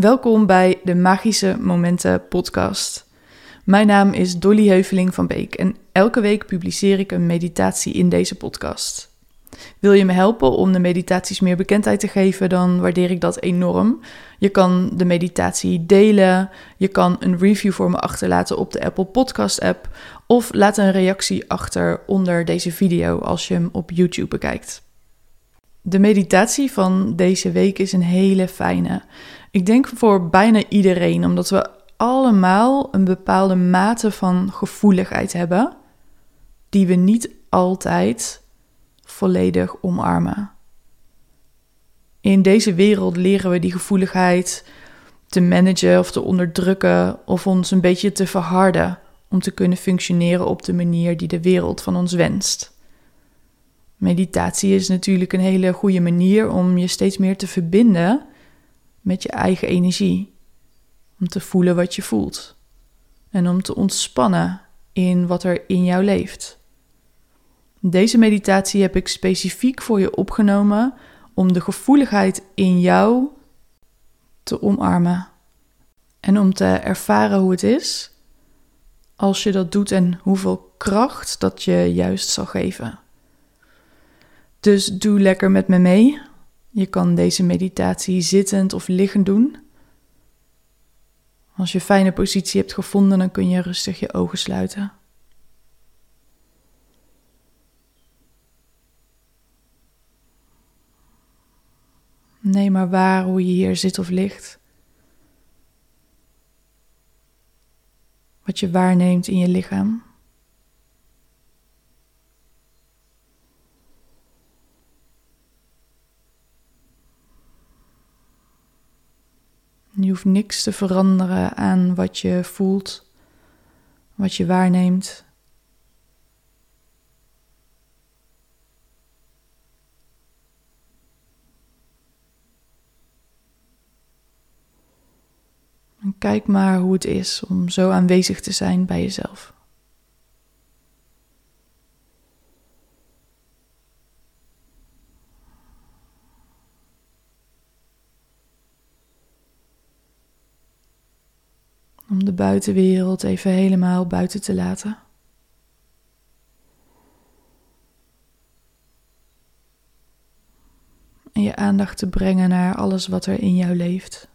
Welkom bij de Magische Momenten podcast. Mijn naam is Dolly Heuveling van Beek en elke week publiceer ik een meditatie in deze podcast. Wil je me helpen om de meditaties meer bekendheid te geven, dan waardeer ik dat enorm. Je kan de meditatie delen, je kan een review voor me achterlaten op de Apple Podcast app of laat een reactie achter onder deze video als je hem op YouTube bekijkt. De meditatie van deze week is een hele fijne. Ik denk voor bijna iedereen, omdat we allemaal een bepaalde mate van gevoeligheid hebben, die we niet altijd volledig omarmen. In deze wereld leren we die gevoeligheid te managen of te onderdrukken of ons een beetje te verharden om te kunnen functioneren op de manier die de wereld van ons wenst. Meditatie is natuurlijk een hele goede manier om je steeds meer te verbinden met je eigen energie. Om te voelen wat je voelt. En om te ontspannen in wat er in jou leeft. Deze meditatie heb ik specifiek voor je opgenomen om de gevoeligheid in jou te omarmen. En om te ervaren hoe het is als je dat doet en hoeveel kracht dat je juist zal geven. Dus doe lekker met me mee. Je kan deze meditatie zittend of liggend doen. Als je een fijne positie hebt gevonden, dan kun je rustig je ogen sluiten. Neem maar waar hoe je hier zit of ligt. Wat je waarneemt in je lichaam. Je hoeft niks te veranderen aan wat je voelt, wat je waarneemt. Kijk maar hoe het is om zo aanwezig te zijn bij jezelf. Om de buitenwereld even helemaal buiten te laten. En je aandacht te brengen naar alles wat er in jou leeft.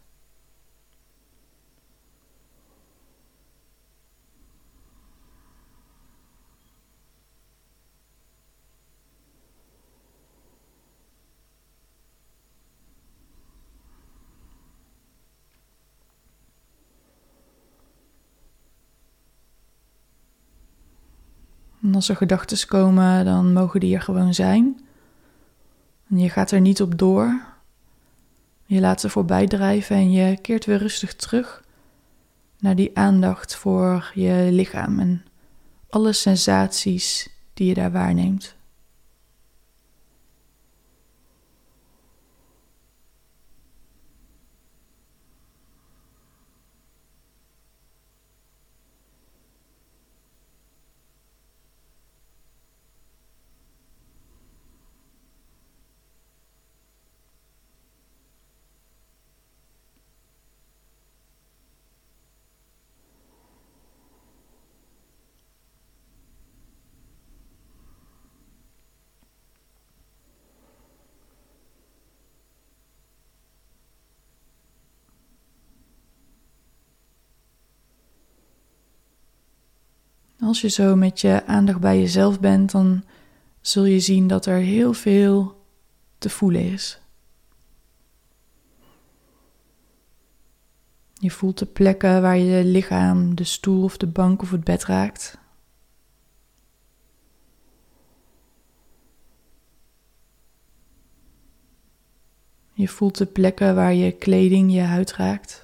En als er gedachten komen, dan mogen die er gewoon zijn. En je gaat er niet op door. Je laat ze voorbij drijven en je keert weer rustig terug naar die aandacht voor je lichaam en alle sensaties die je daar waarneemt. Als je zo met je aandacht bij jezelf bent, dan zul je zien dat er heel veel te voelen is. Je voelt de plekken waar je lichaam de stoel of de bank of het bed raakt. Je voelt de plekken waar je kleding je huid raakt.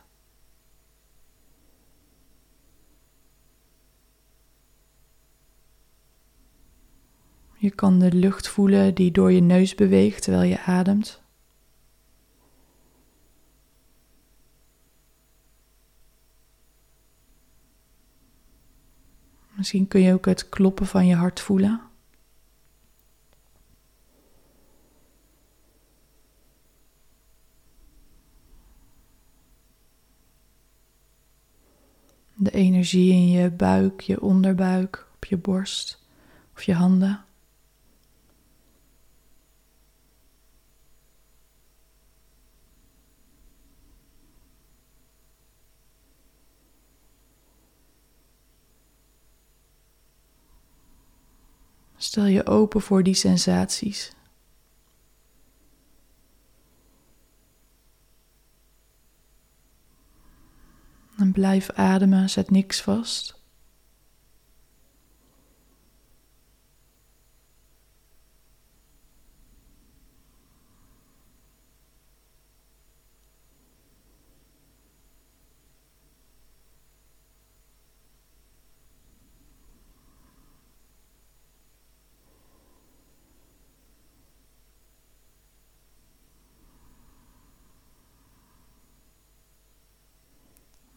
Je kan de lucht voelen die door je neus beweegt terwijl je ademt. Misschien kun je ook het kloppen van je hart voelen. De energie in je buik, je onderbuik, op je borst of je handen. Stel je open voor die sensaties. En blijf ademen, zet niks vast.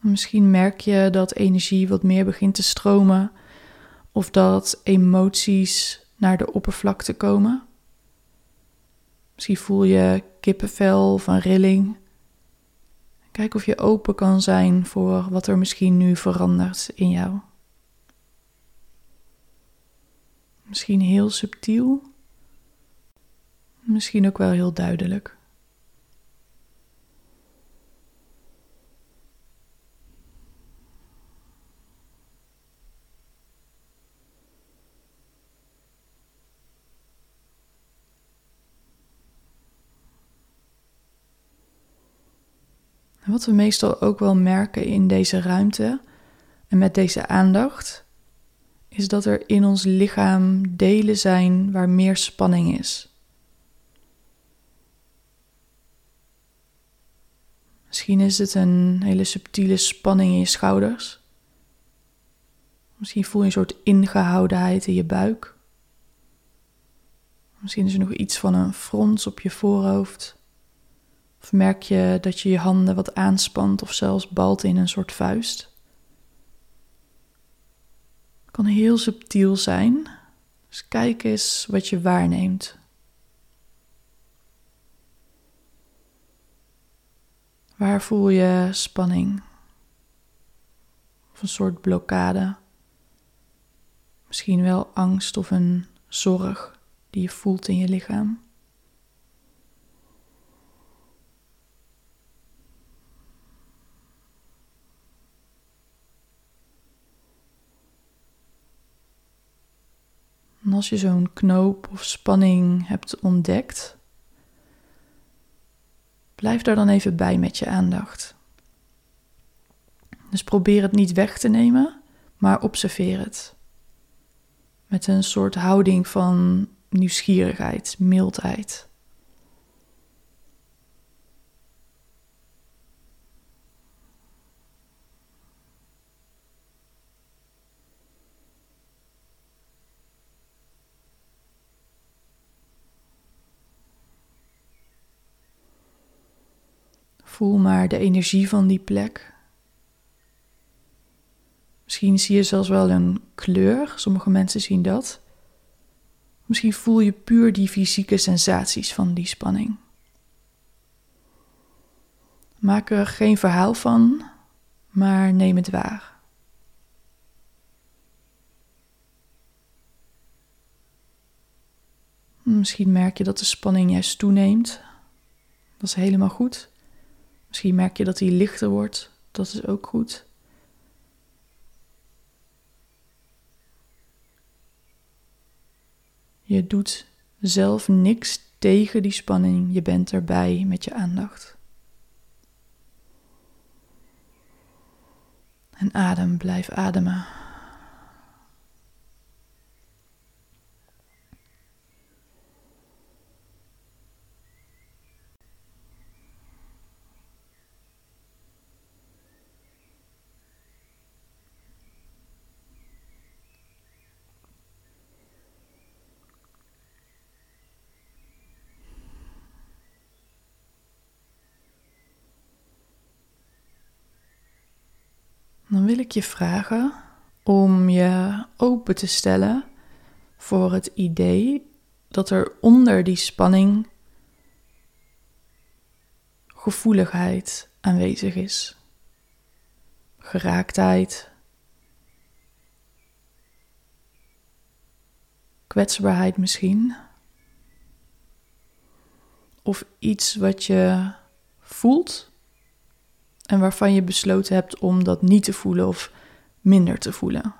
Misschien merk je dat energie wat meer begint te stromen of dat emoties naar de oppervlakte komen. Misschien voel je kippenvel of een rilling. Kijk of je open kan zijn voor wat er misschien nu verandert in jou. Misschien heel subtiel, misschien ook wel heel duidelijk. Wat we meestal ook wel merken in deze ruimte en met deze aandacht, is dat er in ons lichaam delen zijn waar meer spanning is. Misschien is het een hele subtiele spanning in je schouders. Misschien voel je een soort ingehoudenheid in je buik. Misschien is er nog iets van een frons op je voorhoofd. Of merk je dat je je handen wat aanspant of zelfs balt in een soort vuist? Het kan heel subtiel zijn. Dus kijk eens wat je waarneemt. Waar voel je spanning? Of een soort blokkade? Misschien wel angst of een zorg die je voelt in je lichaam. En als je zo'n knoop of spanning hebt ontdekt, blijf daar dan even bij met je aandacht. Dus probeer het niet weg te nemen, maar observeer het. Met een soort houding van nieuwsgierigheid, mildheid. Voel maar de energie van die plek. Misschien zie je zelfs wel een kleur. Sommige mensen zien dat. Misschien voel je puur die fysieke sensaties van die spanning. Maak er geen verhaal van, maar neem het waar. Misschien merk je dat de spanning juist toeneemt. Dat is helemaal goed. Misschien merk je dat hij lichter wordt. Dat is ook goed. Je doet zelf niks tegen die spanning. Je bent erbij met je aandacht. En adem, blijf ademen. Dan wil ik je vragen om je open te stellen voor het idee dat er onder die spanning gevoeligheid aanwezig is. Geraaktheid. Kwetsbaarheid misschien. Of iets wat je voelt en waarvan je besloten hebt om dat niet te voelen of minder te voelen.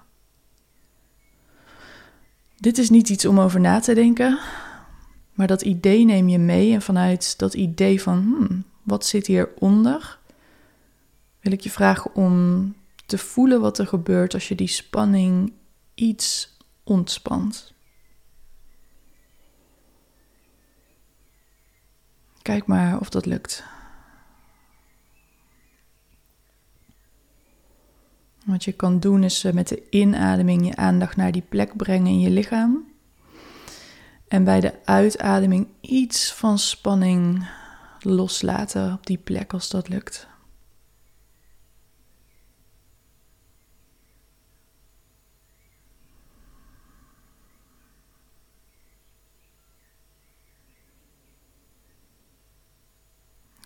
Dit is niet iets om over na te denken, maar dat idee neem je mee en vanuit dat idee van hmm, wat zit hieronder, wil ik je vragen om te voelen wat er gebeurt als je die spanning iets ontspant. Kijk maar of dat lukt. Wat je kan doen is eh, met de inademing je aandacht naar die plek brengen in je lichaam. En bij de uitademing iets van spanning loslaten op die plek als dat lukt.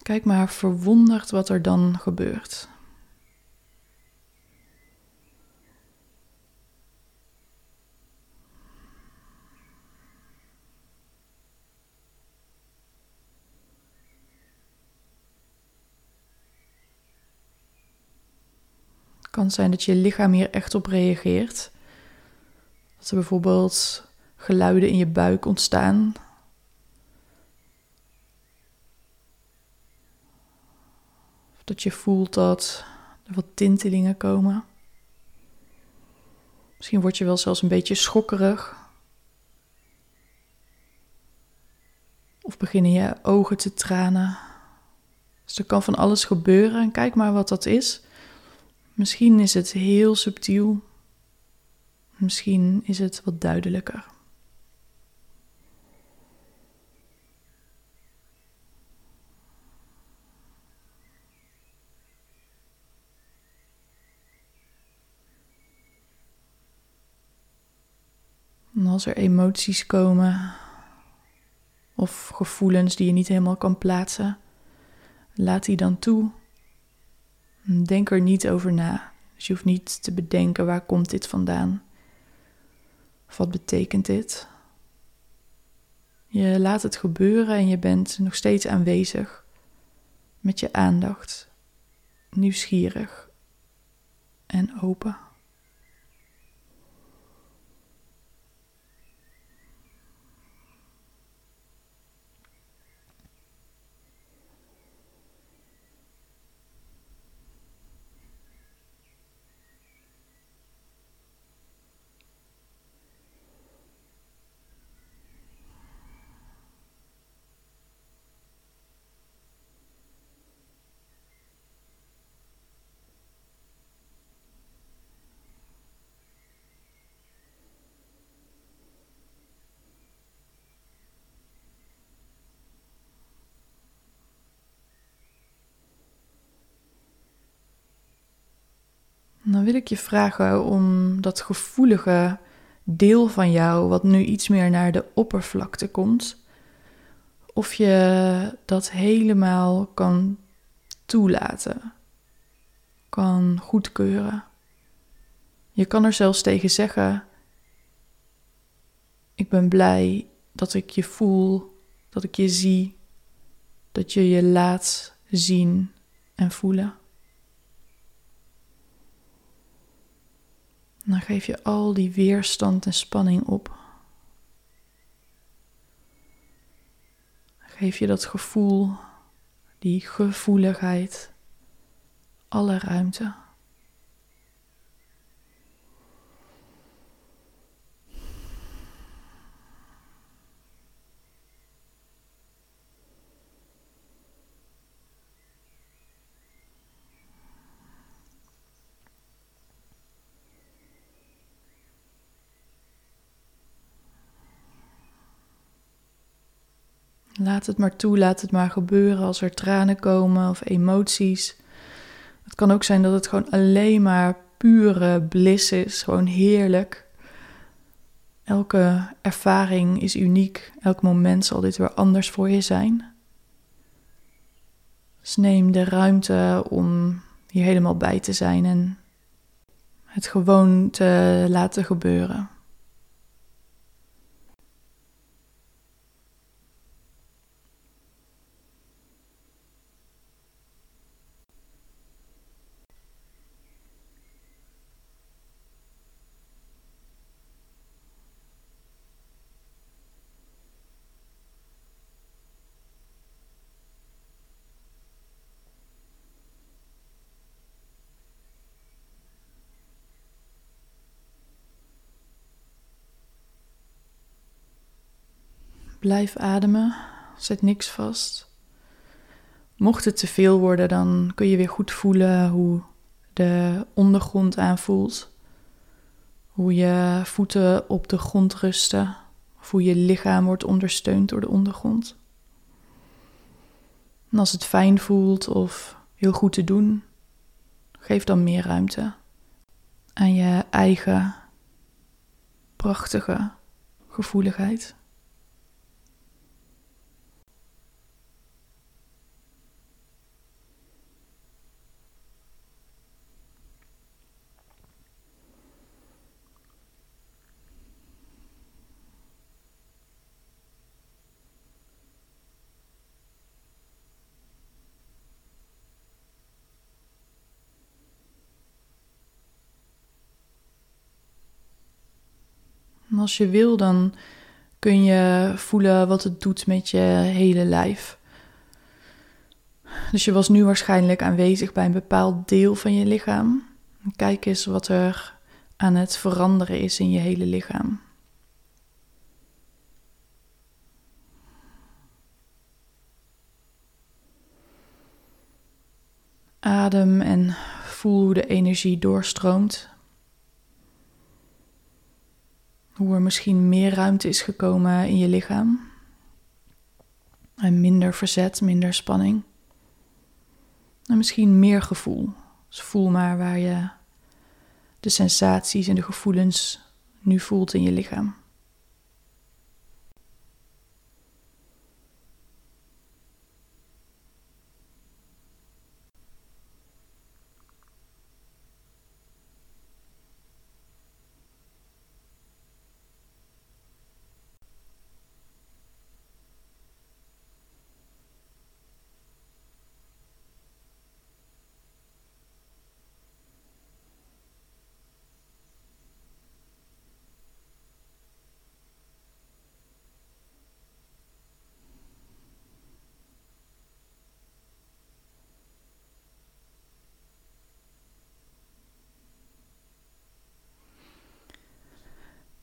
Kijk maar verwonderd wat er dan gebeurt. Kan zijn dat je lichaam hier echt op reageert. Dat er bijvoorbeeld geluiden in je buik ontstaan. Of dat je voelt dat er wat tintelingen komen. Misschien word je wel zelfs een beetje schokkerig. Of beginnen je ogen te tranen. Dus er kan van alles gebeuren en kijk maar wat dat is. Misschien is het heel subtiel. Misschien is het wat duidelijker. En als er emoties komen of gevoelens die je niet helemaal kan plaatsen, laat die dan toe Denk er niet over na. Dus je hoeft niet te bedenken waar komt dit vandaan. Of wat betekent dit? Je laat het gebeuren en je bent nog steeds aanwezig met je aandacht, nieuwsgierig en open. Dan wil ik je vragen om dat gevoelige deel van jou, wat nu iets meer naar de oppervlakte komt, of je dat helemaal kan toelaten, kan goedkeuren. Je kan er zelfs tegen zeggen: Ik ben blij dat ik je voel, dat ik je zie, dat je je laat zien en voelen. Dan geef je al die weerstand en spanning op. Geef je dat gevoel, die gevoeligheid, alle ruimte. Laat het maar toe, laat het maar gebeuren als er tranen komen of emoties. Het kan ook zijn dat het gewoon alleen maar pure bliss is, gewoon heerlijk. Elke ervaring is uniek, elk moment zal dit weer anders voor je zijn. Dus neem de ruimte om hier helemaal bij te zijn en het gewoon te laten gebeuren. Blijf ademen. Zet niks vast. Mocht het te veel worden, dan kun je weer goed voelen hoe de ondergrond aanvoelt. Hoe je voeten op de grond rusten. Of hoe je lichaam wordt ondersteund door de ondergrond. En als het fijn voelt of heel goed te doen, geef dan meer ruimte aan je eigen prachtige gevoeligheid. Als je wil, dan kun je voelen wat het doet met je hele lijf. Dus je was nu waarschijnlijk aanwezig bij een bepaald deel van je lichaam. Kijk eens wat er aan het veranderen is in je hele lichaam. Adem en voel hoe de energie doorstroomt Hoe er misschien meer ruimte is gekomen in je lichaam. En minder verzet, minder spanning. En misschien meer gevoel. Dus voel maar waar je de sensaties en de gevoelens nu voelt in je lichaam.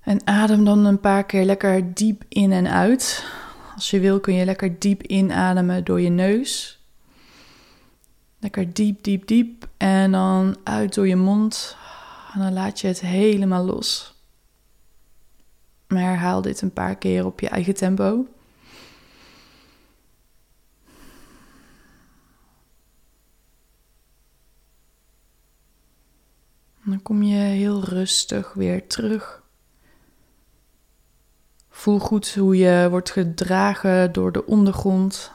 En adem dan een paar keer lekker diep in en uit. Als je wil kun je lekker diep inademen door je neus. Lekker diep, diep, diep. En dan uit door je mond. En dan laat je het helemaal los. Maar herhaal dit een paar keer op je eigen tempo. dan kom je heel rustig weer terug Voel goed hoe je wordt gedragen door de ondergrond,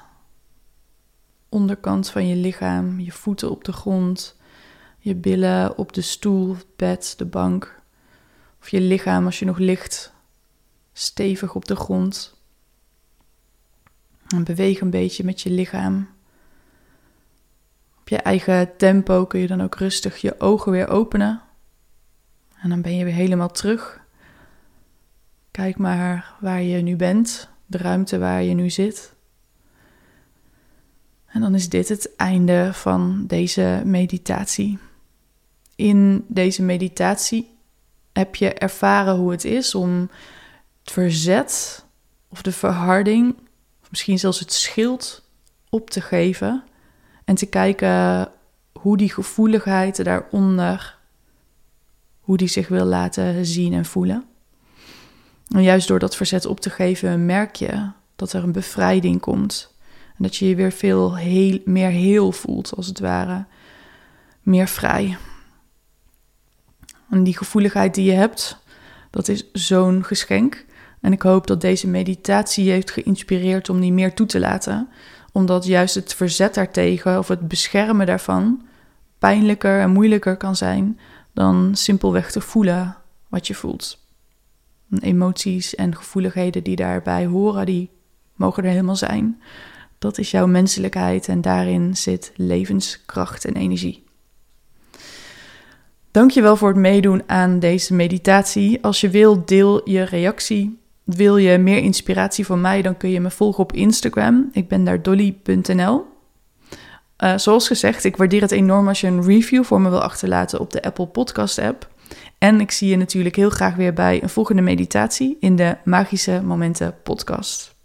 onderkant van je lichaam, je voeten op de grond, je billen op de stoel, bed, de bank, of je lichaam als je nog ligt stevig op de grond. En beweeg een beetje met je lichaam. Op je eigen tempo kun je dan ook rustig je ogen weer openen. En dan ben je weer helemaal terug Kijk maar waar je nu bent, de ruimte waar je nu zit. En dan is dit het einde van deze meditatie. In deze meditatie heb je ervaren hoe het is om het verzet of de verharding, of misschien zelfs het schild op te geven en te kijken hoe die gevoeligheid daaronder, hoe die zich wil laten zien en voelen. En juist door dat verzet op te geven, merk je dat er een bevrijding komt. En dat je je weer veel heel, meer heel voelt, als het ware. Meer vrij. En die gevoeligheid die je hebt, dat is zo'n geschenk. En ik hoop dat deze meditatie je heeft geïnspireerd om die meer toe te laten. Omdat juist het verzet daartegen of het beschermen daarvan pijnlijker en moeilijker kan zijn dan simpelweg te voelen wat je voelt emoties en gevoeligheden die daarbij horen, die mogen er helemaal zijn. Dat is jouw menselijkheid en daarin zit levenskracht en energie. Dankjewel voor het meedoen aan deze meditatie. Als je wil, deel je reactie. Wil je meer inspiratie van mij, dan kun je me volgen op Instagram. Ik ben daar dolly.nl. Uh, zoals gezegd, ik waardeer het enorm als je een review voor me wil achterlaten op de Apple Podcast app. En ik zie je natuurlijk heel graag weer bij een volgende meditatie in de Magische Momenten podcast.